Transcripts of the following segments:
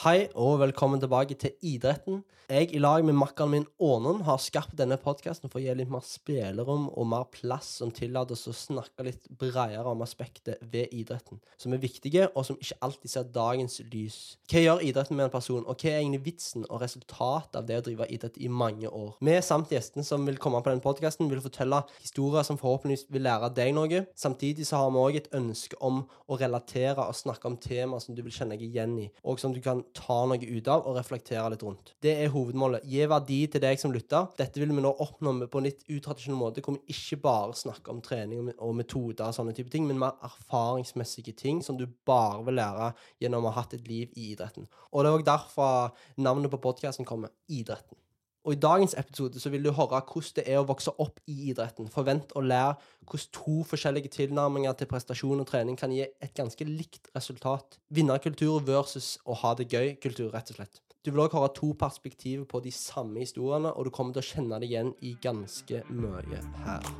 Hei og velkommen tilbake til idretten. Jeg i lag med makkeren min Ånen har skapt denne podkasten for å gi litt mer spillerom og mer plass som tillater oss å snakke litt bredere om aspektet ved idretten, som er viktige, og som ikke alltid ser dagens lys. Hva gjør idretten med en person, og hva er egentlig vitsen og resultatet av det å drive idrett i mange år? Vi samt gjestene som vil komme på denne podkasten, vil fortelle historier som forhåpentligvis vil lære deg noe. Samtidig så har vi òg et ønske om å relatere og snakke om temaer som du vil kjenne deg igjen i, og som du kan ta noe ut av og reflektere litt rundt. Det er hovedmålet. Gi verdi til deg som lytter. Dette vil vi nå oppnå med på en litt utradisjonell måte, hvor vi ikke bare snakker om trening og metoder og sånne type ting, men mer erfaringsmessige ting som du bare vil lære gjennom å ha hatt et liv i idretten. Og det er òg derfor navnet på podkasten kommer Idretten. Og I dagens episode så vil du høre hvordan det er å vokse opp i idretten. Forvent å lære hvordan to forskjellige tilnærminger til prestasjon og trening kan gi et ganske likt resultat. Vinnerkultur versus å ha det gøy-kultur, rett og slett. Du vil òg høre to perspektiver på de samme historiene, og du kommer til å kjenne det igjen i ganske mye her.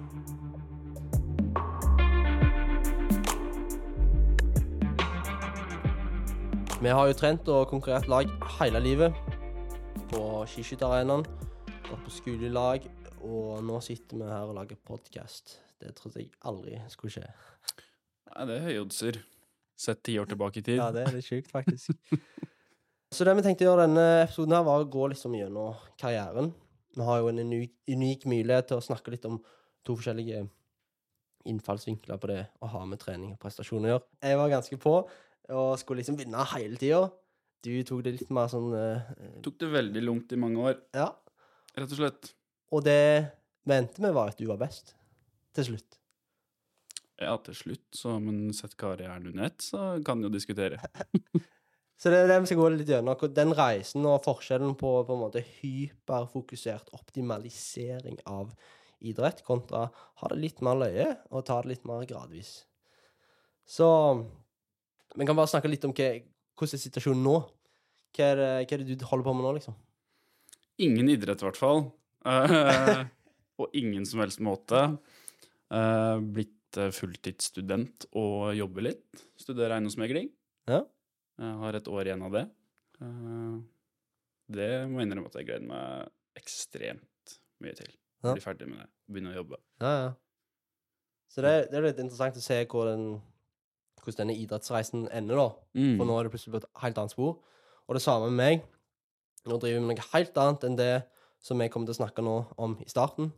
Vi har jo trent og konkurrert lag hele livet på skiskytterarenaen. Gått på skolelag, og nå sitter vi her og lager podkast. Det trodde jeg aldri skulle skje. Nei, det er høye oddser. Sett ti år tilbake i tid. Ja, det er litt sjukt, faktisk. Så det vi tenkte å gjøre denne episoden, her var å gå liksom gjennom karrieren. Vi har jo en unik, unik mulighet til å snakke litt om to forskjellige innfallsvinkler på det å ha med trening og prestasjon å gjøre. Jeg var ganske på og skulle liksom vinne hele tida. Du tok det litt mer sånn uh, Tok det veldig lungt i mange år, Ja. Rett og slett. Og det vi endte med, var at du var best. Til slutt. Ja, til slutt, så men sett karrieren under ett, så kan jo diskutere. Så det er det vi skal gå litt gjennom. Den reisen og forskjellen på på en måte hyperfokusert optimalisering av idrett kontra ha det litt mer løye og ta det litt mer gradvis. Så vi kan bare snakke litt om hva, hvordan er situasjonen nå. Hva er, det, hva er det du holder på med nå, liksom? Ingen idrett, i hvert fall. Eh, på ingen som helst måte. Eh, blitt eh, fulltidsstudent og jobber litt. Studerer eiendomsmegling. Ja. Har et år igjen av det. Det må jeg innrømme at jeg gleder meg ekstremt mye til. Ja. Bli ferdig med det. Begynne å jobbe. Ja, ja. Så det, det er litt interessant å se hvordan, hvordan denne idrettsreisen ender, da. Mm. For nå er det plutselig på et helt annet spor. Og det samme med meg. Nå driver vi med noe helt annet enn det som jeg kommer til å snakke nå om i starten.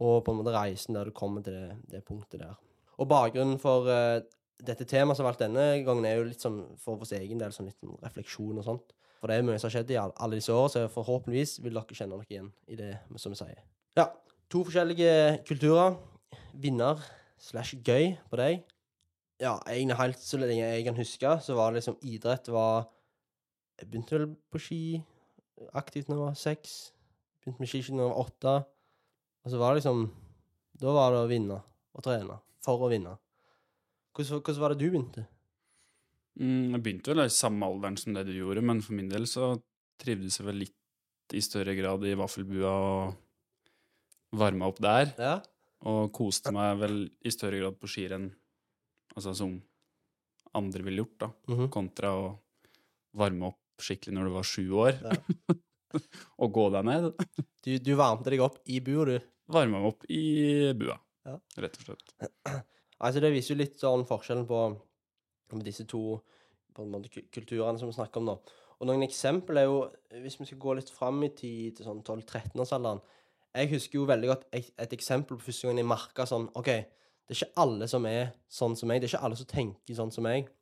Og på en måte reisen der du kommer til det, det punktet der. Og bakgrunnen for uh, dette temaet som valgt denne gangen, er jo litt sånn for vår egen del, sånn litt refleksjon og sånt. For det er mye som har skjedd i all- alle disse årene, så forhåpentligvis vil dere kjenne dere igjen i det som vi sier. Ja. To forskjellige kulturer. Vinner slash gøy på deg. Ja, egentlig helt så lenge jeg kan huske, så var det liksom idrett var Jeg begynte vel på ski aktivt når jeg var seks. Begynte med skiskyting da jeg var åtte. Og så var det liksom Da var det å vinne og trene for å vinne. Hvordan, hvordan var det du begynte? Mm, jeg begynte vel i samme alderen som det du gjorde, men for min del så trivdes jeg vel litt i større grad i vaffelbua og varma opp der. Ja? Og koste meg vel i større grad på skirenn, altså som andre ville gjort, da, Mhm. kontra å varme opp skikkelig når du var sju år, Ja. og gå deg ned. Du, du varmte deg opp i bua, du. Varma meg opp i bua, Ja. rett og slett. Altså, det viser jo litt sånn forskjellen på på disse to på en måte, kulturene som vi snakker om nå. Og noen eksempel er jo, hvis vi skal gå litt fram i tid, til sånn 12-13-årsalderen Jeg husker jo veldig godt et, et eksempel på første gang jeg merka sånn OK, det er ikke alle som er sånn som meg. Det er ikke alle som tenker sånn som meg.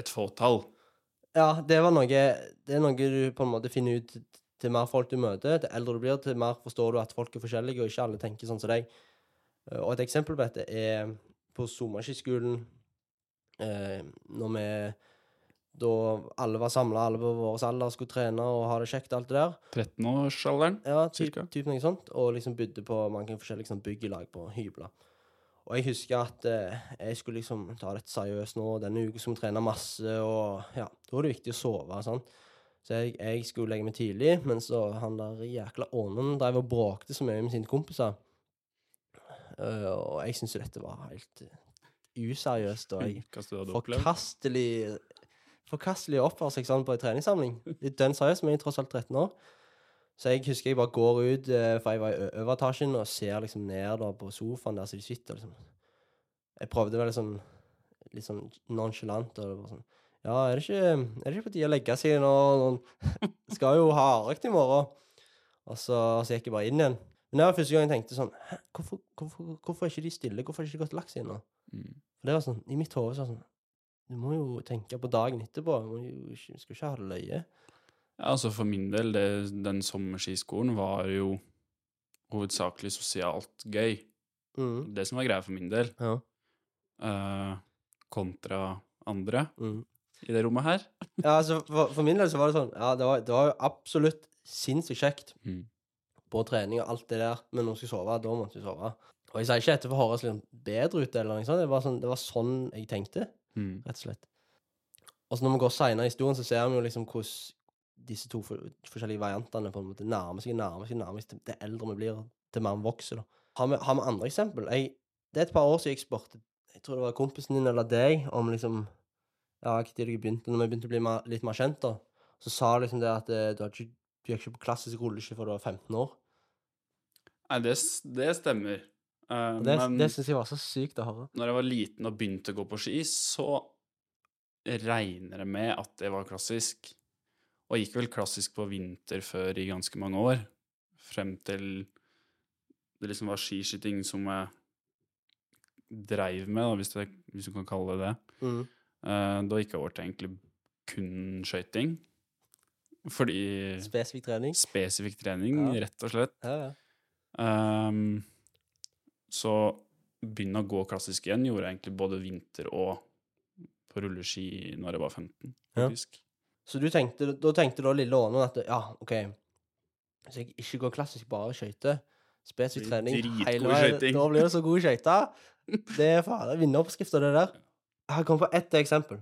Et fåtall. Ja, det var noe Det er noe du på en måte finner ut til mer folk du møter. Til eldre du blir, til mer forstår du at folk er forskjellige, og ikke alle tenker sånn som deg. Eh, Og et eksempel på dette er på sommerskiskolen, eh, når vi Da alle var samla, alle på vår alder skulle trene og ha det kjekt, alt det der. 13-årsalderen. Ja, typ, Cirka. typ noe sånt. Og liksom bodde på mange forskjellige sånn, byggelag på hybler. Og jeg husker at eh, jeg skulle liksom ta dette seriøst nå. Denne uka skulle vi trene masse, og ja, da var det viktig å sove. Sånn. Så jeg, jeg skulle legge meg tidlig, mens så han der jækla ånden drev og bråkte så mye med sine kompiser. Uh, og jeg syntes jo dette var helt eh, useriøst. Og jeg forkastelig forkastelig å oppføre seg sånn på en treningssamling. Litt seriøst, men jeg er tross alt 13 år. Så jeg husker jeg bare går ut, eh, for jeg var i overetasjen, og ser liksom ned da på sofaen der så de sitter. liksom. Jeg prøvde vel liksom litt sånn nonchalant. og bare sånn, Ja, er det ikke, er det ikke på tide å legge seg nå? Noen, skal jo ha hardøkt i morgen. Og så, så gikk jeg bare inn igjen. Men det var første gang jeg tenkte sånn Hæ, hvorfor, hvorfor, hvorfor er ikke de stille? Hvorfor har de ikke gått laks ennå? Mm. For det var sånn, I mitt hode så var det sånn Du må jo tenke på dagen etterpå. Du skal ikke ha det løye. Ja, altså for min del, det, den sommerskiskolen var jo hovedsakelig sosialt gøy. Mm. Det som var greia for min del, Ja. uh, kontra andre Mm. i det rommet her. ja, altså for, for min del så var det sånn Ja, det var, det var jo absolutt sinnssykt kjekt Mm. på trening og alt det der, men når vi skulle sove, da måtte vi sove. Og jeg sier ikke dette for å høres liksom bedre ut, eller noe sånt. Det var, sånn, det var sånn jeg tenkte, Mm. rett og slett. Og så når vi går seinere i historien, så ser vi jo liksom hvordan disse to for, forskjellige variantene på en måte nærmer seg, nærmer seg, nærmer seg det eldre vi blir, til mer vi vokser. da. Har vi, har vi andre eksempel? Jeg, det er et par år siden jeg spurte jeg tror det var kompisen din eller deg om liksom Ja, når vi begynte å bli mer, litt mer kjent, da, så sa liksom det at eh, du, ikke, du gikk ikke på klassisk rulleski før du var 15 år. Nei, det, det stemmer. Uh, det men det syns jeg var så sykt å høre. når jeg var liten og begynte å gå på ski, så regner jeg med at det var klassisk. Og gikk vel klassisk på vinter før i ganske mange år. Frem til det liksom var skiskyting som jeg dreiv med, da, hvis, det, hvis du kan kalle det det. Mm. Uh, da gikk jeg over til egentlig kun skøyting. Fordi Spesifikk trening. Spesifikk trening, Ja. rett og slett. Ja, ja. Um, så begynne å gå klassisk igjen gjorde jeg egentlig både vinter og på rulleski når jeg var 15, Ja. faktisk. Så du tenkte, da tenkte da lille Ånen at ja, OK Hvis jeg ikke går klassisk, bare skøyter, spesifikk trening hele veien. Da blir det så god skøyte. Det er fader er vinneroppskrifta, det der. Jeg har kommet på ett eksempel.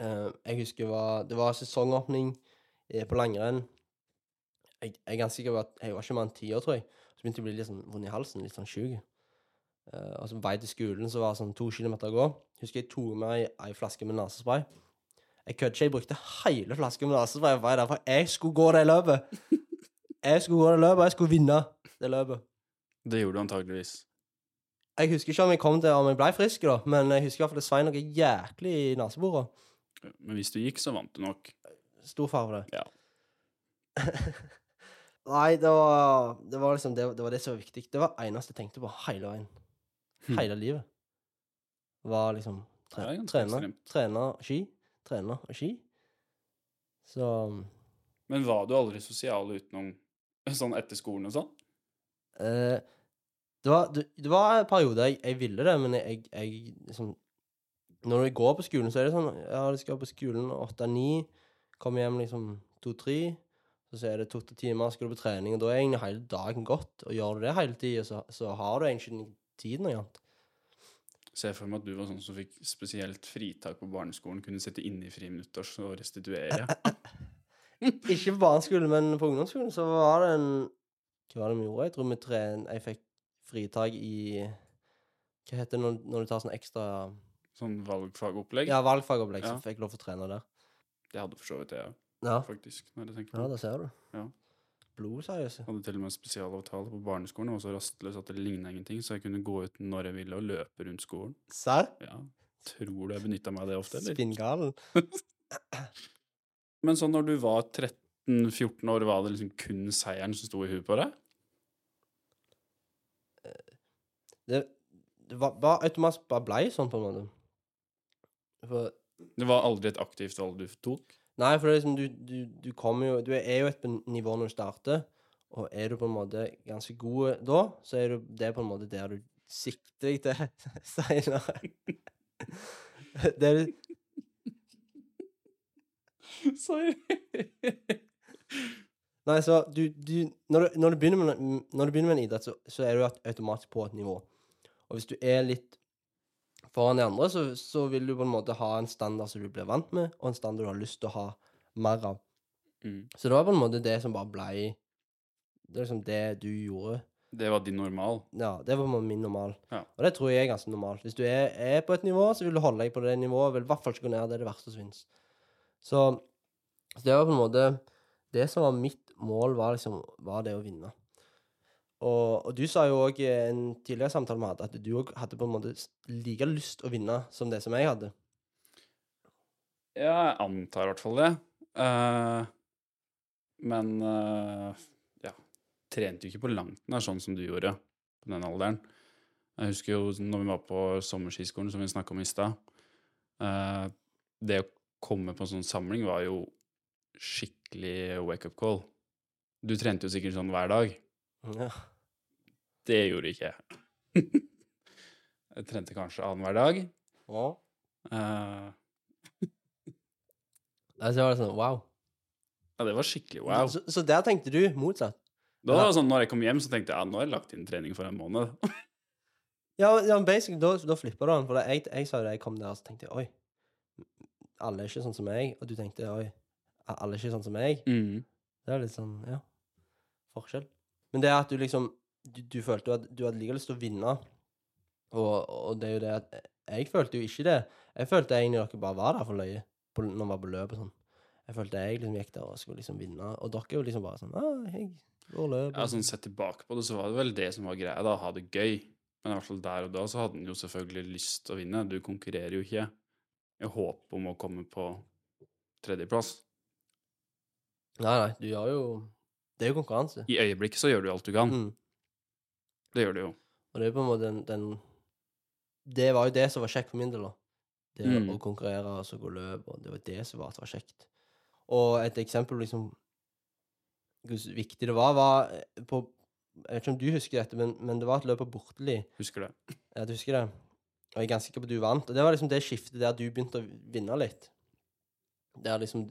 Eh, jeg husker var, det var sesongåpning eh, på langrenn. Jeg, jeg er ganske sikker på at jeg var ikke mer enn ti år, tror jeg. Så begynte jeg å bli litt sånn vond i halsen, litt sånn sjuk. Uh, og så på vei til skolen så var det sånn to kilometer å gå. Husker jeg tok med ei, ei flaske med nesespray. Jeg kødder ikke, jeg brukte hele flasken med nesespray på vei der, for jeg skulle gå det løpet. Jeg skulle gå det løpet, og jeg skulle vinne det løpet. Det gjorde du antageligvis. Jeg husker ikke om jeg kom til om jeg ble frisk, da, men jeg husker i hvert fall det svei noe jæklig i neseboret. Men hvis du gikk, så vant du nok. Stor fare for det. Ja. Nei, det var, det var liksom det, det var det som var viktig. Det var det eneste jeg tenkte på hele veien. Hm. Hele livet. Var liksom tre, trene, trene ski, trene og ski. Så Men var du aldri sosial utenom sånn etter skolen og sånn? eh, det, var, det, det var en periode jeg, jeg ville det, men jeg, jeg liksom Når du går på skolen, så er det sånn Ja, du skal på skolen åtte-ni, kommer hjem liksom to-tre. Så er det to-tre timer, skal du på trening, og da er egentlig hele dagen gått. Og gjør du det hele tida, så, så har du egentlig tid noe annet. Ser for meg at du var sånn som fikk spesielt fritak på barneskolen, kunne sitte inne i friminutters og restituere. Ikke på barneskolen, men på ungdomsskolen så var det en Hva var det vi gjorde? Jeg tror vi tren... Jeg fikk fritak i Hva heter det når, når du tar sånn ekstra Sånn valgfagopplegg. Ja, valgfagopplegg, så Ja. fikk jeg lov til å trene der. Det hadde for så vidt jeg, Ja, faktisk. når jeg tenker på ja det. ser du. Ja. Blodseriøse. Hadde til og med spesialavtale på barneskolen. Jeg var så rastløs at det ligna ingenting, så jeg kunne gå ut når jeg ville og løpe rundt skolen. Serr? Ja, Tror du jeg benytta meg av det ofte, eller? Spinngalen. Men sånn når du var 13-14 år, var det liksom kun seieren som sto i huet på deg? Det, det var bare automatisk bare blei sånn, på en måte. For Det var aldri et aktivt valg du tok? Nei, for det er liksom du, du, du kommer jo Du er jo et nivå når du starter, og er du på en måte ganske god da, så er du, det på en måte der du sikter deg til seinere. Det er Sorry. Nei, så du, du når, du når, du begynner med, når du begynner med en idrett, så, så er du automatisk på et nivå. Og hvis du er litt foran de andre, så, så vil du på en måte ha en standard som du blir vant med, og en standard du har lyst til å ha mer av. Mm. Så det var på en måte det som bare blei Det er liksom det du gjorde. Det var din normal? Ja, det var min normal. Ja. Og det tror jeg er ganske normalt. Hvis du er, er på et nivå, så vil du holde deg på det nivået. Vil i hvert fall ikke gå ned. Det er det verste som finnes. Så, så det var på en måte Det som var mitt mål, var liksom var det å vinne. Og, og du sa jo òg i en tidligere samtale vi hadde, at du òg hadde på en måte like lyst å vinne som det som jeg hadde. Ja, jeg antar i hvert fall det. Uh, men uh, ja, trente jo ikke på langt nær sånn som du gjorde på den alderen. Jeg husker jo når vi var på sommerskiskolen, som vi snakka om i stad. Uh, det å komme på en sånn samling var jo skikkelig wake-up call. Du trente jo sikkert sånn hver dag. Ja. Det gjorde ikke jeg. jeg trente kanskje annenhver dag. ja. Uh, altså, var det sånn wow. ja, det var skikkelig wow. Så, så der tenkte du motsatt? Da var det sånn, når jeg kom hjem, så tenkte jeg ja, nå har jeg lagt inn trening for en måned. Ja, ja basically, da, da flippa du den. For jeg, jeg sa jo det, jeg kom der og så tenkte jeg, oi, alle er ikke sånn som meg. Og du tenkte oi, alle er ikke sånn som meg. Mm. Det er litt sånn, ja, forskjell. Men det er at du liksom Du, du følte at du hadde like lyst til å vinne, og, og det er jo det at Jeg følte jo ikke det. Jeg følte egentlig dere bare var der for løye på, når vi var på løp og sånn. Jeg følte jeg liksom gikk der og skulle liksom vinne, og dere er jo liksom bare sånn Å, jeg går løp. Ja, sånn Sett tilbake på det, så var det vel det som var greia, da, ha det gøy. Men i hvert fall der og da så hadde han jo selvfølgelig lyst til å vinne. Du konkurrerer jo ikke i håp om å komme på tredjeplass. Nei, nei, du gjør jo Det er jo konkurranse. I øyeblikket så gjør du alt du kan. Mm. Det gjør det jo. Og det er på en måte den, den Det var jo det som var kjekt for min del, da. Det Mm. å konkurrere og så gå løp, og det var det som var det var kjekt. Og et eksempel liksom Hvor viktig det var, var eh, på Jeg vet ikke om du husker dette, men, men det var et løp på Borteli. Husker det. Ja, du husker det? Og jeg er ganske sikker på at du vant. Og det var liksom det skiftet der du begynte å vinne litt. Der liksom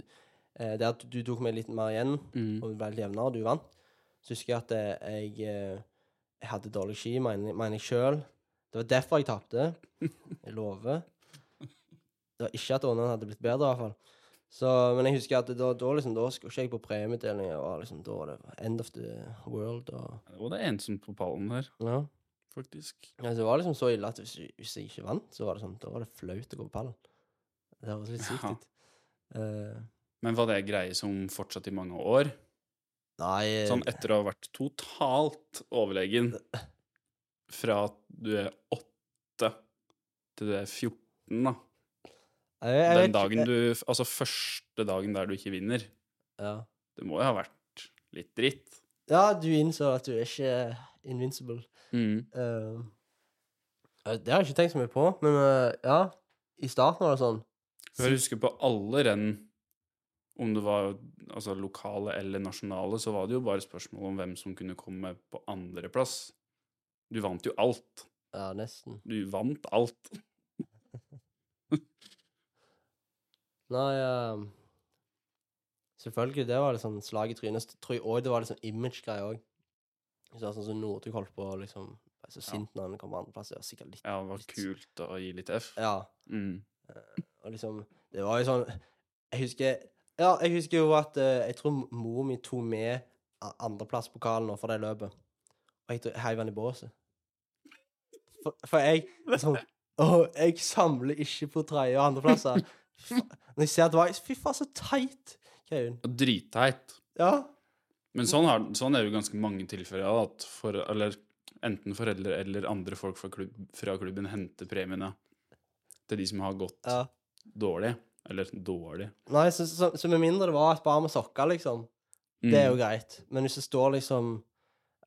eh, Der du tok meg litt mer igjen, Mm. og ble litt jevnere, og du vant. Så husker jeg at eh, jeg, jeg hadde dårlig ski, mener mener jeg sjøl. Det var derfor jeg tapte. Jeg lover. Det var ikke at ånden hadde blitt bedre, i hvert fall. Så, men jeg husker at da, da, liksom, da skulle ikke jeg på premieutdeling. og Liksom, da var det end of the world. Og, Det var det ensomt på pallen her, ja. faktisk. Ja, det var liksom så ille at hvis, hvis jeg ikke vant, så var det sånn, da var det flaut å gå på pallen. Det høres litt sykt Ja. ut. Eh, Men var det greie som fortsatte i mange år? Nei Sånn etter å ha vært totalt overlegen fra at du er åtte til du er 14, da. jeg, jeg Den dagen du Altså første dagen der du ikke vinner. ja. Det må jo ha vært litt dritt. ja, du innså at du er ikke invincible. Mm. Eh, det har jeg ikke tenkt så mye på, men uh, ja. I starten var det sånn. Jeg husker på alle renn, om det var altså, lokale eller nasjonale, så var det jo bare spørsmål om hvem som kunne komme på andreplass. Du vant jo alt. Ja, nesten. Du vant alt. Nei uh, Selvfølgelig, det var liksom slag i trynet. Tror jeg òg det var liksom image-greie òg. Sånn som Northug holdt på liksom ble så sint når han kom på andreplass. Det var sikkert litt Ja, det var kult å gi litt F. Ja. Mm. Og liksom Det var jo sånn Jeg husker Ja, jeg husker jo at eh, Jeg tror mor mi tok med a- andreplasspokalen nå for det løpet. Og jeg tror- heiv den i båset. For, for jeg sånn Å, jeg samler ikke på tredje- og andreplasser. Fa- Når jeg ser var Fy faen, så teit! Kevin. Dritteit. Ja. Men sånn, har, sånn er det jo ganske mange tilfeller av at for, eller enten foreldre eller andre folk fra, klubb, fra klubben henter premiene til de som har gått ja. dårlig. Eller dårlig. Nei, så, så, så med mindre det var et par med sokker, liksom. Mm. Det er jo greit. Men hvis det står liksom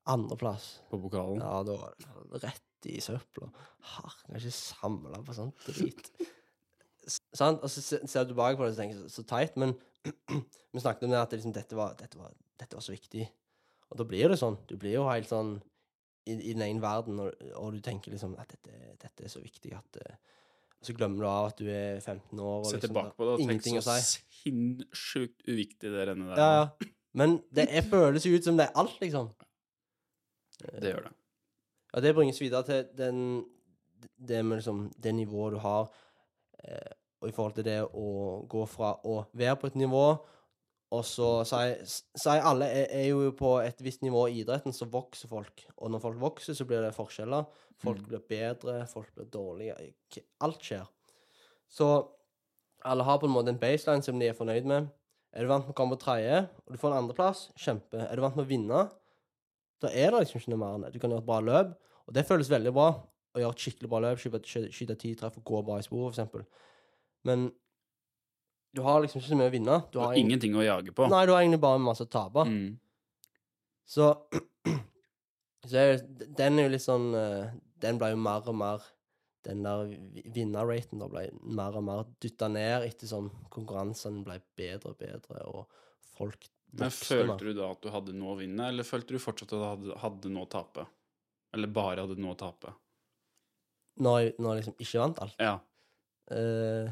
andreplass På pokalen. Ja, da var det rett i søpla. Har, kan ikke samle på sånn drit. Sant? Og så ser du tilbake på det og tenker så, så teit, men vi snakket om det at det liksom, dette, var, dette, var, dette var så viktig. Og da blir det sånn. Du blir jo helt sånn i, i den ene verden, og, og du tenker liksom at dette, dette er så viktig at eh, Og så glemmer du av at du er 15 år og Se liksom, tilbake på det og tenk så si. sinnssykt uviktig det rennet der Ja, ja. Men det er, føles jo ut som det er alt, liksom. Det gjør det. Og det bringes videre til den, det med liksom det nivået du har, eh, og i forhold til det å gå fra å være på et nivå, og så sier alle er, er jo på et visst nivå i idretten, så vokser folk. Og når folk vokser, så blir det forskjeller. Folk Mm. blir bedre, folk blir dårlige. Alt skjer. Så Alle har på en måte en baseline som de er fornøyd med. Er du vant med å komme på tredje, og du får en andreplass, kjempe. Er du vant med å vinne, da er det liksom ikke noe mer enn det. Du kan gjøre et bra løp, og det føles veldig bra å gjøre et skikkelig bra løp, skyte- ti treff og gå bra i sporet, eksempel. Men du har liksom ikke så mye å vinne. Du har ing- ingenting å jage på. Nei, du har egentlig bare masse å tape. Mm. Så, så er, jo- den er jo litt sånn eh, Den ble jo mer og mer Den der vi- vinnerraten da ble mer og mer dytta ned etter som konkurransene ble bedre og bedre, og folk Men vokste mer. følte du da at du hadde noe å vinne, eller følte du fortsatt at du hadde, hadde noe å tape? Eller bare hadde noe å tape? Når jeg, når jeg liksom ikke vant alt. Ja. Eh,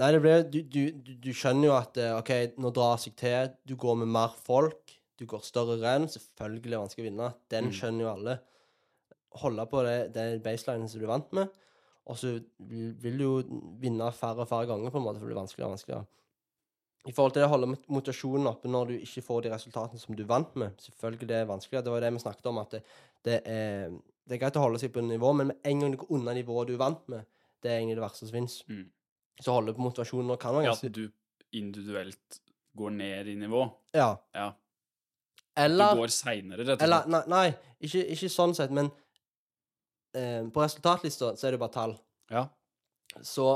nei, det ble du, du, du, skjønner jo at eh, OK, nå drar seg til. Du går med mer folk. Du går større renn. Selvfølgelig er det vanskelig å vinne. Den Mm. skjønner jo alle. Holde på det, det baselinen som du er vant med. Og så vil vil du jo vinne færre og færre ganger, på en måte, for det blir vanskeligere og vanskeligere. I forhold til det å holde motivasjonen oppe når du ikke får de resultatene som du er vant med. Selvfølgelig det er vanskeligere. Det var det vi snakket om, at det, det, er, det er greit å holde seg på nivå, men med en gang du går unna nivået du er vant med, det er egentlig det verste som finnes. Mm. Så holder på motivasjonen og kan ja. ganske At du individuelt går ned i nivå. Ja. Ja. Eller, du går seinere, rett og eller slett. Nei, nei ikke, ikke sånn sett, men eh, på resultatlista så er det bare tall. Ja. Så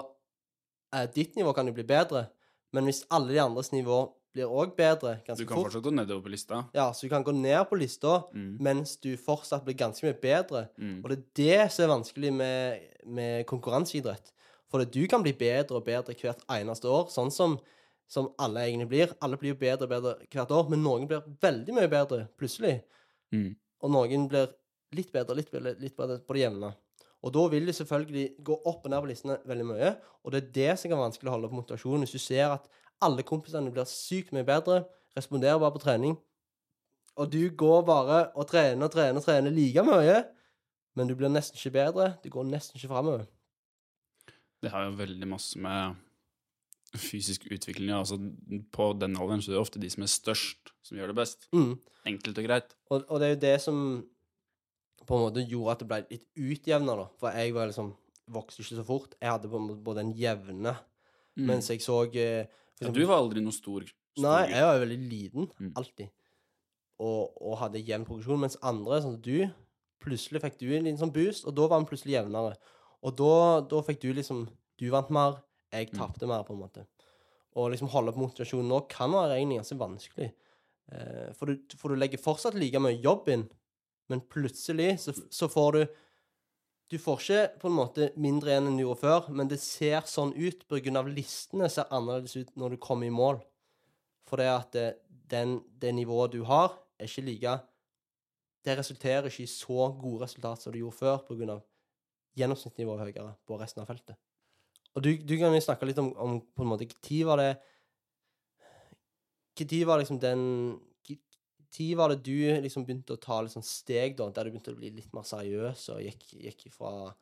eh, ditt nivå kan jo bli bedre, men hvis alle de andres nivå blir òg bedre ganske fort Du kan fort fortsatt gå nedover på lista. Ja, så du kan gå ned på lista Mm. mens du fortsatt blir ganske mye bedre. Mm. Og det er det som er vanskelig med, med konkurranseidrett. For du kan bli bedre og bedre hvert eneste år, sånn som, som alle egentlig blir. Alle blir jo bedre og bedre hvert år, men noen blir veldig mye bedre plutselig. Mm. Og noen blir litt bedre, litt bedre, litt bedre på det jevne. Og da vil de selvfølgelig gå opp og ned på listene veldig mye, og det er det som kan være vanskelig å holde på motivasjonen. Hvis du ser at alle kompisene blir sykt mye bedre, responderer bare på trening, og du går bare og trener og trener og trener like mye, men du blir nesten ikke bedre, du går nesten ikke framover. Det har jo veldig masse med fysisk utvikling altså, På den alderen så er det ofte de som er størst, som gjør det best. Mm. Enkelt og greit. Og, og det er jo det som på en måte gjorde at det ble litt utjevna, da. For jeg var liksom vokste ikke så fort. Jeg hadde på en måte både en jevne, Mm. mens jeg så eh, ja, du var aldri noe stor, stor Nei, jeg var jo veldig liten, Mm. alltid. Og, og hadde jevn progresjon, mens andre, sånn som du, plutselig fikk du en liten sånn boost, og da var den plutselig jevnere. Og da, da fikk du liksom Du vant mer, jeg Mm. tapte mer, på en måte. Å liksom holde på motivasjonen nå kan være egentlig ganske vanskelig. Eh, for, du, for du legger fortsatt like mye jobb inn, men plutselig så, så får du Du får ikke på en måte mindre enn du gjorde før, men det ser sånn ut pga. listene ser annerledes ut når du kommer i mål. For det at det, den, det nivået du har, er ikke like Det resulterer ikke i så gode resultat som det gjorde før, pga. Gjennomsnittsnivået høyere på resten av feltet. Og du, du kan jo snakke litt om, om på en måte Når var det Når var liksom den Når var det du liksom begynte å ta litt sånn steg, da, der du begynte å bli litt mer seriøs og gikk, gikk ifra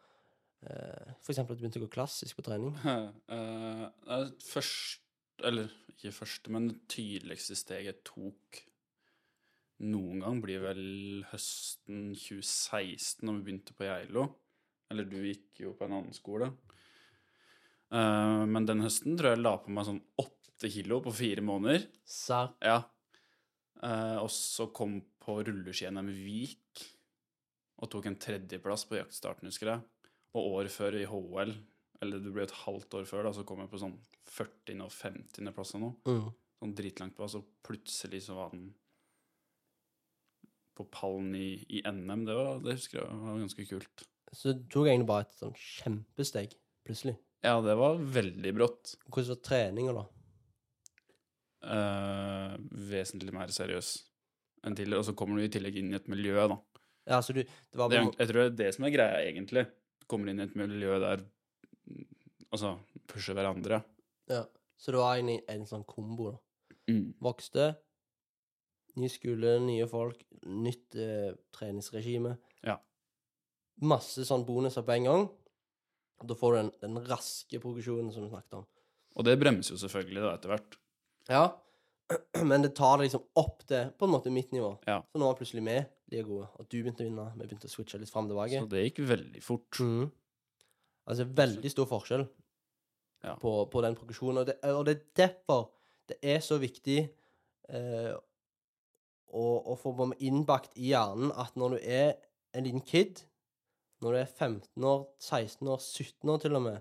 Uh, For eksempel at du begynte å gå klassisk på trening? Uh, er først Eller ikke første, men det tydeligste steget jeg tok noen gang, blir vel høsten 2016, når vi begynte på Geilo. Eller du gikk jo på en annen skole. Uh, men den høsten tror jeg jeg la på meg sånn åtte kilo på fire måneder. Sa. Ja. Uh, og så kom på rulleski-NM Vik og tok en tredjeplass på jaktstarten, husker jeg. Og året før i HL, eller det ble et halvt år før, da, så kom jeg på sånn 40. og 50. plass eller noe. Mm. Sånn dritlangt på, og så plutselig så var den på pallen i, i NM. Det, var, det husker jeg var ganske kult. Så det tok egentlig bare et sånn kjempesteg, plutselig. Ja, det var veldig brått. Hvordan var treninga, da? Eh, vesentlig mer seriøs enn tidligere. Og så kommer du i tillegg inn i et miljø, da. Ja, så du Det var Det, bare jeg tror det er det som er greia, egentlig. Kommer inn i et miljø der mm, Altså pusher hverandre. Ja. Så det var egentlig en sånn kombo, da. Mm. Vokste, ny skole, nye folk, nytt eh, treningsregime. Ja. Masse sånn bonuser på en gang. Da får du den, den raske progresjonen som vi snakket om. Og det bremser jo selvfølgelig da etter hvert. Ja, men det tar det liksom opp til på en måte mitt nivå. Ja. Så nå var plutselig vi like gode, og du begynte å vinne. Vi begynte å switche litt fram tilbake. Så det gikk veldig fort. Mm. Altså veldig stor forskjell. Ja. på, på den progresjonen. Og det, og det er derfor det er så viktig eh, å, å få innbakt i hjernen at når du er en liten kid, når du er 15 år, 16 år, 17 år til og med,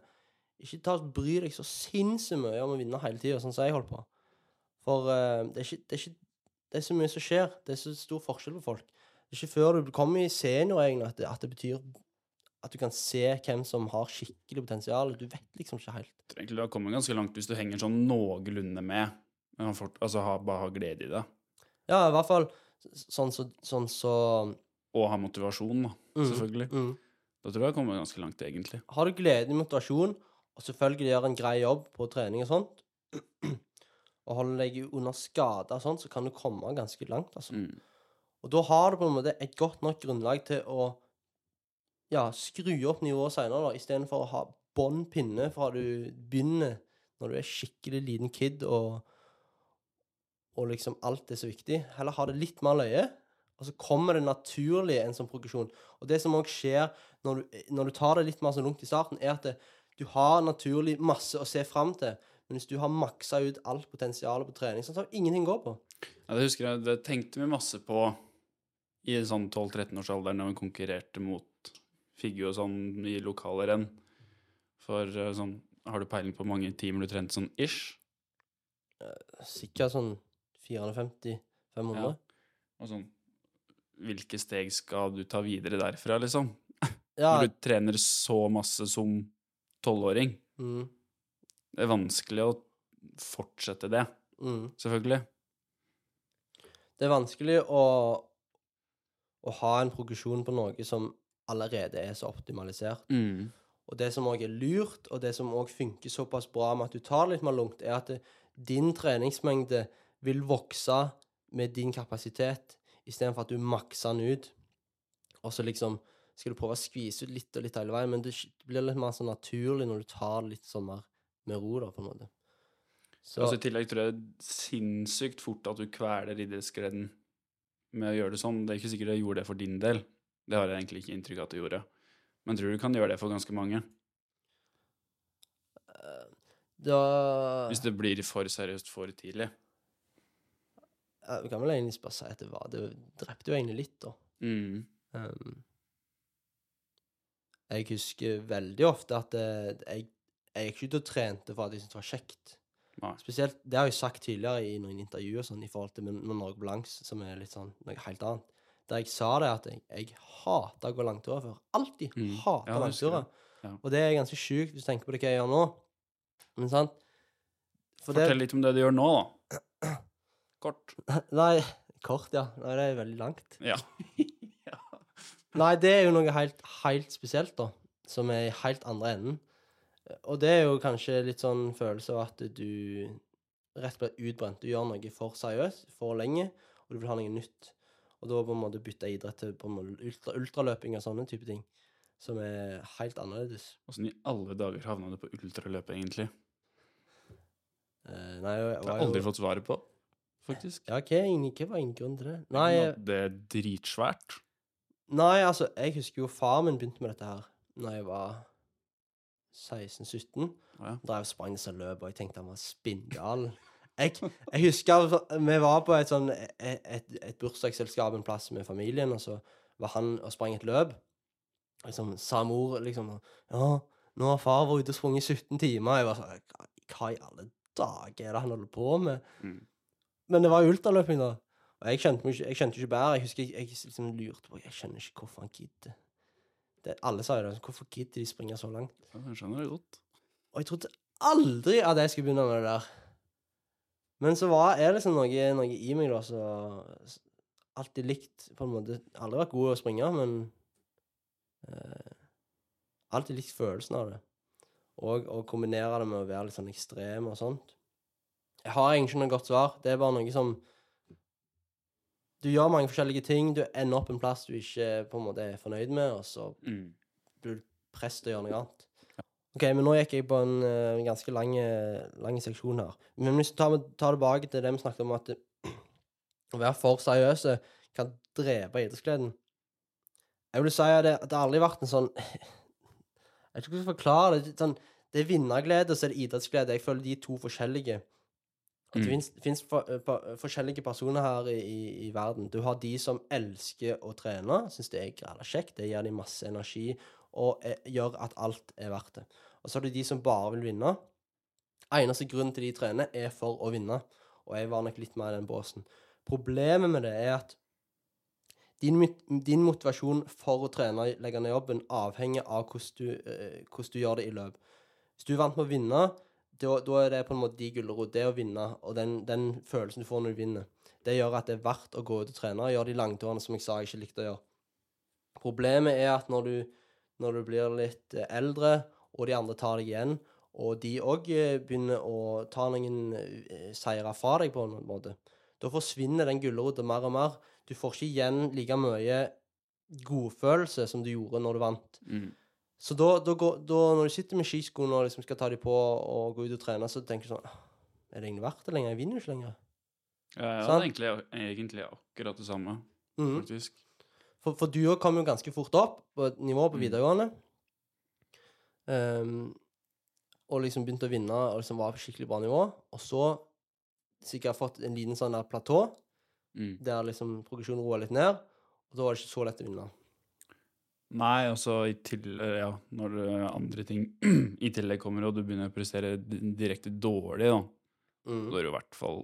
ikke ta bry deg så sinnssykt mye om å vinne hele tida, sånn som jeg holdt på. For uh, det, er ikke, det, er ikke, det er så mye som skjer. Det er så stor forskjell på folk. Det er ikke før du kommer i seniorgjengen at, det- at det betyr at du kan se hvem som har skikkelig potensial. Du vet liksom ikke helt. Du egentlig har kommet ganske langt hvis du henger sånn noenlunde med. Altså ha, bare ha glede i det. Ja, i hvert fall sånn så Sånn så Og ha motivasjon, da, Selvfølgelig. Mm, mm. Da tror jeg jeg har ganske langt, egentlig. Har du glede i motivasjon, og selvfølgelig gjør en grei jobb på trening og sånt, og holder deg under skade og sånt, så kan du komme ganske langt, altså. Mm. Og da har du på en måte et godt nok grunnlag til å ja, skru opp nivået senere, da, istedenfor å ha bånn pinne fra du begynner, når du er skikkelig liten kid, og, og liksom alt er så viktig. Heller ha det litt mer løye, og så kommer det naturlig en sånn progresjon. Og det som òg skjer når du, når du tar det litt mer så lungt i starten, er at det, du har naturlig masse å se fram til. Men hvis du har maksa ut alt potensialet på trening, så har du ingenting å gå på. Ja, det husker jeg, det tenkte vi masse på i sånn 12-13-årsalderen når vi konkurrerte mot Figgjo og sånn i lokale renn. For eh, sånn, har du peiling på hvor mange timer du trente sånn ish? Sikkert sånn 450-500. Ja. Og sånn, hvilke steg skal du ta videre derfra, liksom? Ja, Når du trener så masse som tolvåring. mm, Det er vanskelig å fortsette det, mm. selvfølgelig. Det er vanskelig å, å ha en progresjon på noe som allerede er så optimalisert. Mm. Og det som òg er lurt, og det som òg funker såpass bra med at du tar litt mer lungt, er at det, din treningsmengde vil vokse med din kapasitet, istedenfor at du makser den ut. Og så liksom skal du prøve å skvise ut litt og litt hele veien, men det blir litt mer sånn naturlig når du tar det litt sånn mer med ro, da, på en måte. Så Altså, I tillegg tror jeg det er sinnssykt fort at du kveler idrettsgleden med å gjøre det sånn. Det er ikke sikkert jeg gjorde det for din del. Det har jeg egentlig ikke inntrykk av at du gjorde. Men tror du kan gjøre det for ganske mange? da Hvis det blir for seriøst for tidlig. Vi kan vel egentlig bare si at det var Det drepte jo egentlig litt, da. Mm. Um, jeg husker veldig ofte at det, jeg, jeg gikk ut og trente for at jeg syntes det var kjekt. Nei. Spesielt, Det har jeg sagt tidligere i noen intervjuer sånn, i forhold til med, med Norge Blanks, som er litt sånn noe helt annet. Der jeg sa det at jeg, jeg hata å gå langturer før. Alltid Mm. hata Ja, det langturer. Ja. Og det er ganske sjukt hvis du tenker på det hva jeg gjør nå. Men sant? For det- Fortell litt om det du gjør nå, da. Kort. Nei, kort, ja. Nei, det er veldig langt. Ja. ja. Nei, det er jo noe helt, helt spesielt, da. Som er i helt andre enden. Og det er jo kanskje litt sånn følelse av at du rett og slett utbrent. Du gjør noe for seriøst, for lenge, og du vil ha noe nytt. Og da på en måte bytte idrett til på en måte ultra, ultraløping og sånne type ting. Som er helt annerledes. Åssen i alle dager havna du på ultraløp, egentlig? Eh, nei, jeg jeg, har jeg aldri fått svaret på, faktisk. Ja, hva, hva var grunnen til det? Nei, eh, Det er dritsvært. Nei, altså, jeg husker jo far min begynte med dette her Når jeg var 16-17. Ja. Drev sprang disse løp, og jeg tenkte han var spinngal. Jeg, jeg husker vi var på et sånn et, et, et bursdagsselskap en plass med familien, og så var han og sprang et løp. Liksom, sa mor liksom Ja, nå har far vært ute og sprunget i 17 timer. Jeg var sånn hva i alle dager er det han holder på med? Mm. Men det var jo ultraløping, da. Og jeg kjente, ikke- jeg kjente ikke bedre. Jeg husker jeg, jeg liksom lurte på Jeg skjønner ikke hvorfor han gidder. Det, alle sa jo det. Hvorfor gidder de springe så langt? Ja, Jeg skjønner det godt. Og jeg trodde aldri at jeg skulle begynne med det der. Men så var, er det liksom noe, noe i meg, da, så Alltid likt på en måte Aldri vært god å springe, men eh, Alltid likt følelsen av det. Og å kombinere det med å være litt sånn ekstrem og sånt. Jeg har egentlig ikke noe godt svar. Det er bare noe som Du gjør mange forskjellige ting. Du ender opp en plass du ikke på en måte er fornøyd med, og så Mm. blir du presset til å gjøre noe annet. Ok, men nå gikk jeg på en en ganske lang, eh, lang seksjon her. Men hvis vi tar, tar tilbake til det vi snakket om, at det, å være for seriøse kan drepe idrettsgleden. Jeg vil si at det, at det aldri har vært en sånn Jeg vet ikke hvordan jeg skal forklare det. Sånn, det er vinnerglede, og så er det idrettsglede. Jeg føler de er to forskjellige. At det Mm. fins forskjellige personer her i, i, i verden. Du har de som elsker å trene, syns det er gralla kjekt, det gir dem masse energi og er, gjør at alt er verdt det. Og så har du de som bare vil vinne. Eneste grunnen til de trener, er for å vinne. Og jeg var nok litt mer i den båsen. Problemet med det er at din, din motivasjon for å trene, legge ned jobben, avhenger av hvordan du, eh, hvordan du gjør det i løp. Hvis du er vant med å vinne, da er det på en måte de gulrot, det å vinne, og den, den følelsen du får når du vinner, det gjør at det er verdt å gå ut og trene og gjøre de langturene som jeg sa jeg ikke likte å gjøre. Problemet er at når du, når du blir litt eh, eldre, og de andre tar deg igjen, og de òg begynner å ta noen eh, seire fra deg på en måte, da forsvinner den gulrota mer og mer. Du får ikke igjen like mye godfølelse som du gjorde når du vant. Mm. Så da, da, går, da når du sitter med skiskoene og liksom skal ta dem på og gå ut og trene, så tenker du sånn «Ah, Er det egentlig verdt det lenger? Jeg vinner jo ikke lenger. Ja, jeg det er egentlig, egentlig akkurat det samme, Mhm. faktisk. For, for du òg kom jo ganske fort opp på et nivå på Mm. videregående. Um, og liksom begynte å vinne og liksom var på skikkelig bra nivå. Og så sikkert fått en liten sånn der platå, Mm. der liksom progresjonen roa litt ned. Og da var det ikke så lett å vinne. Nei, altså i til, ja, når det andre ting i tillegg kommer, og du begynner å prestere di- direkte dårlig, da, Mm. da er det i hvert fall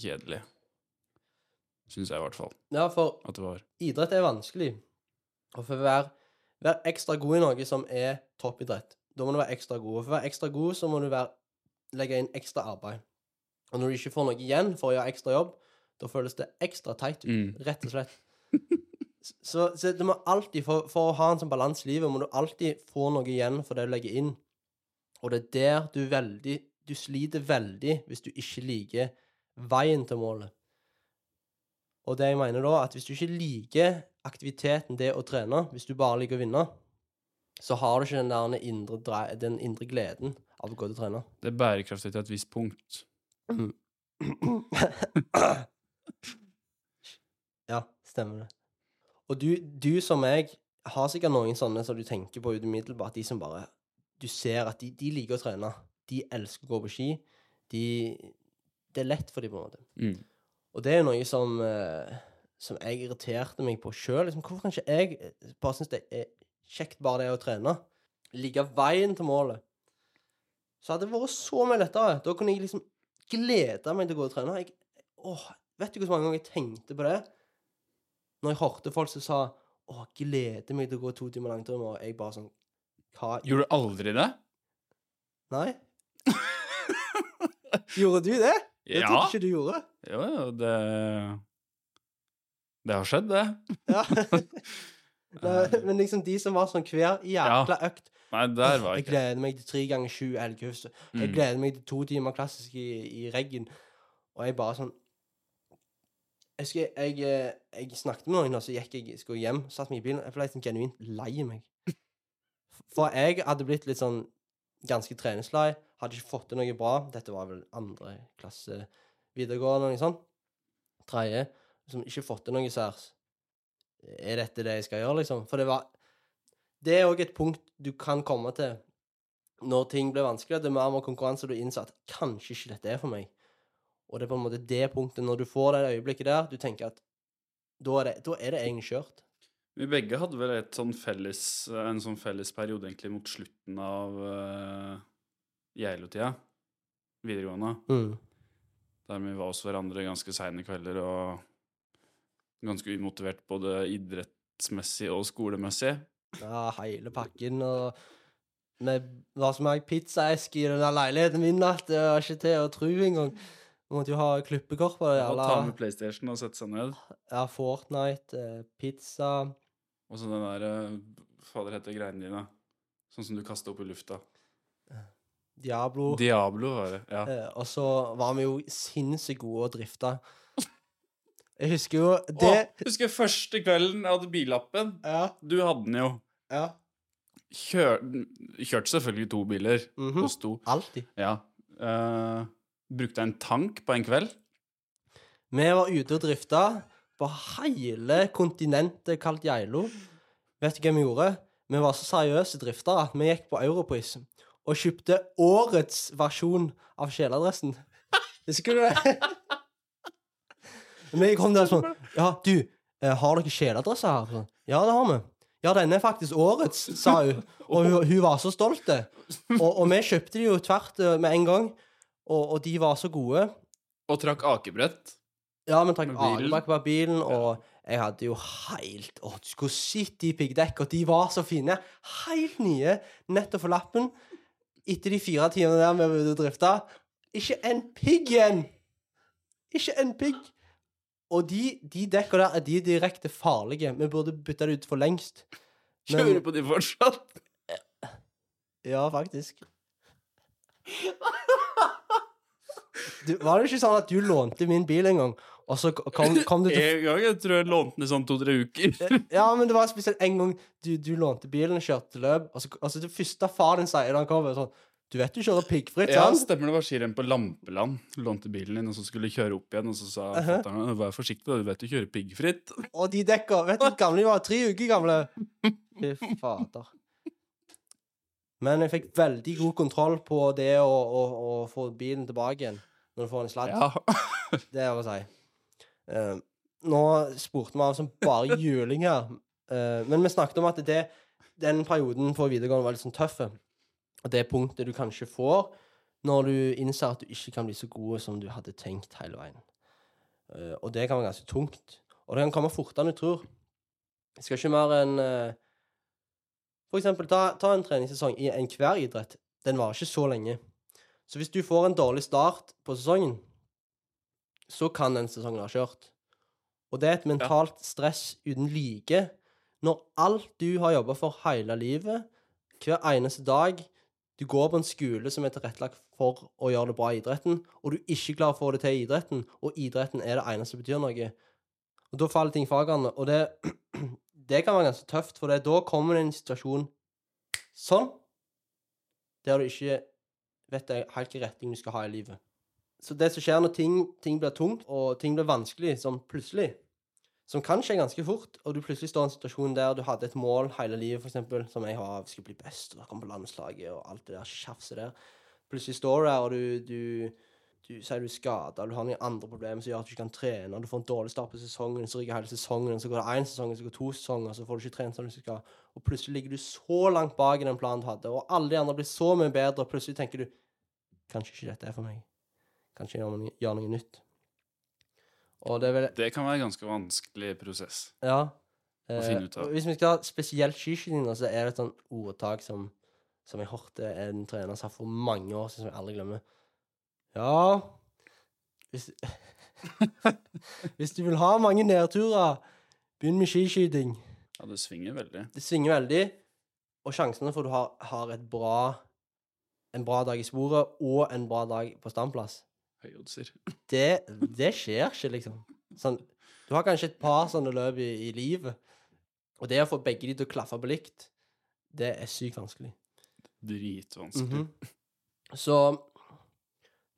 kjedelig. Syns jeg i hvert fall Ja, for at det var. idrett er vanskelig. Og for å være, være ekstra god i noe som er toppidrett, da må du være ekstra god. Og for å være ekstra god, så må du være, legge inn ekstra arbeid. Og når du ikke får noe igjen for å gjøre ekstra jobb, da føles det ekstra teit ut. Mm. Rett og slett. Så, så du må alltid, for, for å ha en sånn balanse i livet, må du alltid få noe igjen for det du legger inn. Og det er der du veldig Du sliter veldig hvis du ikke liker veien til målet. Og det jeg mener da, at hvis du ikke liker aktiviteten det å trene, hvis du bare liker å vinne, så har du ikke den der indre, den indre gleden av å gå til å trene. Det er bærekraftig til et visst punkt. ja, stemmer det. Og du, du som meg har sikkert noen sånne som du tenker på umiddelbart, de som bare Du ser at de, de liker å trene. De elsker å gå på ski. De Det er lett for dem, på en måte. Mm. Og det er noe som eh, Som jeg irriterte meg på sjøl. Liksom, hvorfor kan ikke jeg eh, bare synes det er kjekt bare det å trene? Ligge veien til målet. Så hadde det vært så mye lettere. Da kunne jeg liksom glede meg til å gå og trene. Jeg, åh, vet du hvor mange ganger jeg tenkte på det? Når jeg hørte folk som sa å, gleder meg til å gå to timer langtur, og jeg bare sånn Hva Gjorde du aldri det? Nei? Gjorde du det? Det Ja. trodde ikke du gjorde. Jo, jo, det Det har skjedd, det. Ja. Nei, men liksom de som var sånn hver jækla økt Nei, der var Jeg jeg ikke. gleder meg til tre ganger sju elghus. Jeg Mm. gleder meg til to timer klassisk i, i reggen. Og jeg bare sånn Jeg, husker jeg, eh, jeg snakket med noen, og så gikk jeg skulle hjem, satt meg i bilen. Jeg ble sånn genuint lei meg. For jeg hadde blitt litt sånn ganske treningslei. Hadde ikke fått til noe bra. Dette var vel andre klasse videregående, noe sånt. Tredje. Som ikke fått til noe særs. Er dette det jeg skal gjøre, liksom? For det var Det er òg et punkt du kan komme til når ting blir vanskelig. Det er mer mer konkurranse, du innser at kanskje ikke dette er for meg. Og det er på en måte det punktet, når du får det øyeblikket der, du tenker at da er det, da er det egentlig kjørt. Vi begge hadde vel et sånn felles, en sånn felles periode egentlig mot slutten av uh, Geilo-tida, videregående, Mm. der vi var hos hverandre ganske seine kvelder og ganske umotivert både idrettsmessig og skolemessig. Ja, hele pakken, og vi var så mange pizzaesker i den leiligheten min at det var ikke til å tro engang. Du måtte jo ha det. Og ta med PlayStation og sette seg ned. ja, Fortnite, eh, pizza Og så den der uh, Fader heter greiene dine. Sånn som du kasta opp i lufta. Diablo. Diablo var det. Ja. Eh, og så var vi jo sinnssykt gode å drifte. Jeg husker jo det Åh, husker første kvelden jeg hadde billappen. Ja. Du hadde den jo. ja. Kjør, kjørte selvfølgelig to biler. mhm. Oss to. Alltid. Ja. Eh, brukte en tank på en kveld. Vi var ute og drifta på hele kontinentet kalt Geilo. Vet du hva vi gjorde? Vi var så seriøse driftere at vi gikk på Europris. og kjøpte årets versjon av kjeledressen. Husker du det? Vi kom der sånn Ja, du, eh, har dere kjeledresser her? Sånn, ja, det har vi. Ja, denne er faktisk årets, sa hun. Og hun, hun var så stolt. Og, og vi kjøpte de jo tvert eh, med en gang, og, og de var så gode. Og trakk akebrett. Ja, men trakk akebrett på bilen, og jeg hadde jo helt Å, du skulle sett de piggdekka. de var så fine. Helt nye, nettopp for lappen. Etter de fire timene der vi var ute og drifta, ikke en pigg igjen! Ikke en pigg. Og de, de dekka der er de direkte farlige. Vi burde bytta det ut for lengst. Men- Kjører på de fortsatt. Ja, faktisk. Du, var det ikke sånn at du lånte min bil en gang, og så kom, kom du til En gang jeg tror jeg lånte den i sånn to-tre uker. Ja, men det var spesielt en gang du, du lånte bilen, og kjørte løp, og så altså det første far din sier da han kommer, sånn Du vet du kjører piggfritt, Ja, stemmer det var skirenn på Lampeland. Lånte bilen din, og så skulle kjøre opp igjen, og så sa Uh-huh. fatter'n vær forsiktig, da, du vet du kjører piggfritt. Og de dekka Vet du gamle de var? Tre uker gamle. Fy fader. Men jeg fikk veldig god kontroll på det å, å, å få bilen tilbake igjen når du får en sladd. Ja. Det er å si. Uh, nå spurte vi av som bare juling her. Eh, men vi snakket om at det, den perioden på videregående var litt sånn tøff. Og det punktet du kanskje får når du innser at du ikke kan bli så god som du hadde tenkt hele veien. Uh, og det kan være ganske tungt. Og det kan komme fortere enn du tror. Det skal ikke mer enn eh, For eksempel, ta, ta en treningssesong i enhver idrett. Den varer ikke så lenge. Så hvis du får en dårlig start på sesongen, så kan den sesongen ha kjørt. Og det er et mentalt stress uten like. Når alt du har jobba for hele livet, hver eneste dag Du går på en skole som er tilrettelagt for å gjøre det bra i idretten, og du ikke klarer å få det til i idretten, og idretten er det eneste som betyr noe. Og da faller ting fra hverandre. Og det, det kan være ganske tøft, for det, da kommer det en situasjon sånn, der du ikke vet jeg helt hvilken retning du skal ha i livet. Så det som skjer når ting, ting blir tungt, og ting blir vanskelig sånn plutselig, som kan skje ganske fort, og du plutselig står i en situasjon der du hadde et mål hele livet, eksempel, som jeg har, jeg skal bli best, og komme på landslaget, og alt det der tjafset der. Plutselig står du der, og du, du, du sier du er skada, du har noen andre problemer som gjør at du ikke kan trene, du får en dårlig start på sesongen, så ryker hele sesongen, så går det én sesong, så går det to sesonger, så får du ikke trent som du skal, og plutselig ligger du så langt bak i den planen du hadde, og alle de andre blir så mye bedre, og plutselig tenker du kanskje ikke dette er for meg. Kanskje gjør noe, gjør noe nytt. Og det vel Det kan være en ganske vanskelig prosess. Ja. Å finne ut av. Hvis vi skal ha spesielt skiskyting, så er det et sånt ordtak som, som jeg hørte en trener sa for mange år siden, som jeg aldri glemmer. Ja Hvis, hvis du vil ha mange nedturer, begynn med skiskyting. Ja, det svinger veldig. Det svinger veldig, og sjansene for at du har, har et bra, en bra dag i sporet og en bra dag på standplass Høyoddser. det, det skjer ikke, liksom. Sånn, du har kanskje et par sånne løp i, i livet, og det å få begge de til å klaffe på likt, det er sykt vanskelig. Dritvanskelig. Mhm. Så nå-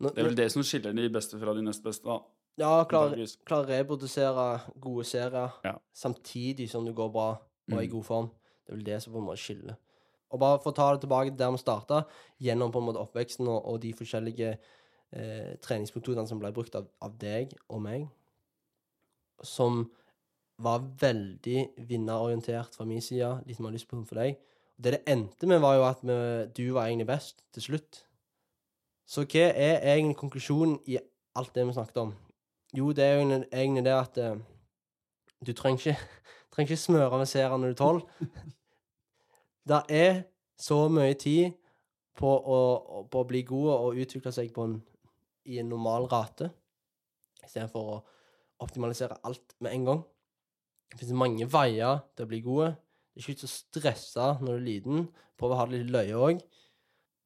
Det er vel det som skiller de beste fra de nest beste, da. Ja, klarer klar å reprodusere gode serier Ja. samtidig som du går bra og er i Mm. god form. Det er vel det som på en måte skiller. Og bare for å ta det tilbake der vi starta, gjennom på en måte oppveksten og, og de forskjellige eh, treningsmetodene som ble brukt av, av deg og meg, som var veldig vinnerorientert fra min side, de som har lyst på den for deg. Det det endte med, var jo at vi, du var egentlig best til slutt. Så hva er egentlig konklusjonen i alt det vi snakket om? Jo, det er jo egentlig- det at uh, du trenger ikke, trenger ikke smøre med seere når du er tolv. Det er så mye tid på å, på å bli god og utvikle seg på en, i en normal rate, istedenfor å optimalisere alt med en gang. Det finnes mange veier til å bli god. Det er ikke vits å stresse når du er liten. Prøv å ha det litt løye òg.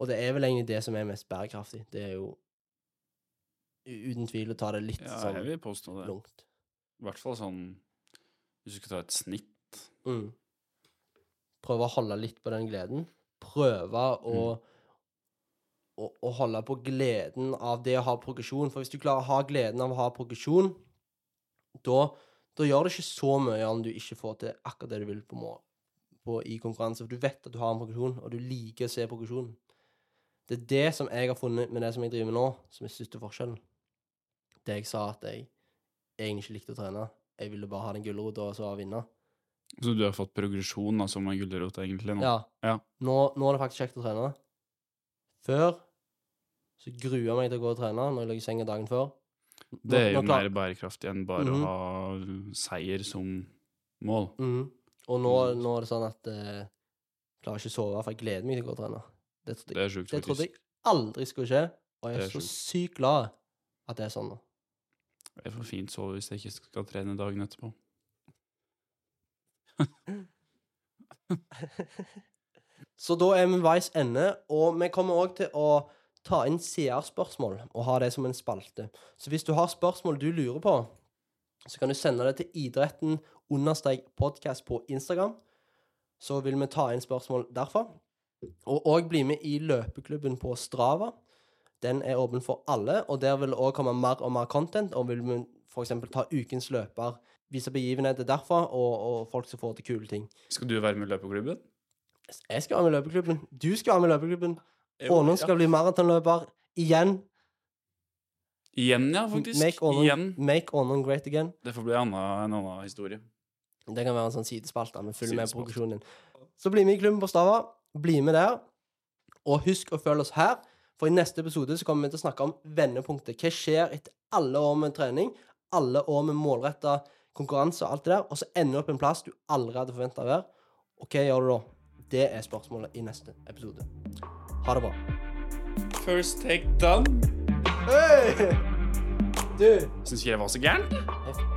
Og det er vel egentlig det som er mest bærekraftig. Det er jo uten tvil å ta det litt Ja, jeg sånn vil påstå det. lungt. I hvert fall sånn Hvis du skal ta et snitt. Mm. Prøve å holde litt på den gleden. Prøve å, å, å holde på gleden av det å ha progresjon. For hvis du klarer å ha gleden av å ha progresjon, da, da gjør det ikke så mye om du ikke får til akkurat det du vil på, må, på i konkurranse. For du vet at du har en progresjon, og du liker å se progresjonen. Det er det som jeg har funnet med det som jeg driver med nå, som er største forskjellen. Det jeg sa at jeg egentlig ikke likte å trene. Jeg ville bare ha den gulrota og så vinne. Så du har fått progresjon da, som en gulrot, egentlig? nå? Ja. Ja. Nå, nå er det faktisk kjekt å trene. Før så gruer jeg meg til å gå og trene når jeg ligger i senga dagen før. Nå- Det er jo mer bærekraftig enn bare Mhm. å ha seier som mål. Mhm. Og nå, Mm. nå er det sånn at eh, jeg klarer ikke å sove, for jeg gleder meg til å gå og trene. Det trodde Det er sjukt, det trodde jeg aldri skulle skje, og jeg er er så sykt glad at det er sånn nå. Jeg får fint sove hvis jeg ikke skal trene dagen etterpå. Så da er vi veis ende, og vi kommer òg til å ta inn seerspørsmål og ha det som en spalte. Så hvis du har spørsmål du lurer på, så kan du sende det til idretten understrek podkast på Instagram. Så vil vi ta inn spørsmål derfra. Og òg bli med i løpeklubben på Strava. Den er åpen for alle, og der vil det òg komme mer og mer content. Og vil vi f.eks. ta ukens løper, vise begivenheter derfra, og, og folk som får til kule ting. Skal du være med i løpeklubben? Jeg skal være med i løpeklubben. Du skal være med i løpeklubben. Ånon skal bli maratonløper igjen. Igjen, ja, faktisk. Make Ånon, great again. Det får bli en annen, en annen historie. Det kan være en sånn sidespalte. Vi følger med på progresjonen din. Så bli med i klubben på Strava. Bli med der. Og husk å følge oss her, for i neste episode så kommer vi til å snakke om vendepunktet. Hva skjer etter alle år med trening, alle år med målretta konkurranse og alt det der, og så ender du opp en plass du aldri hadde forventa å være. Og hva gjør du da? Det er spørsmålet i neste episode. Ha det bra. First take done. Hey! Du, Syns ikke det var så gærent.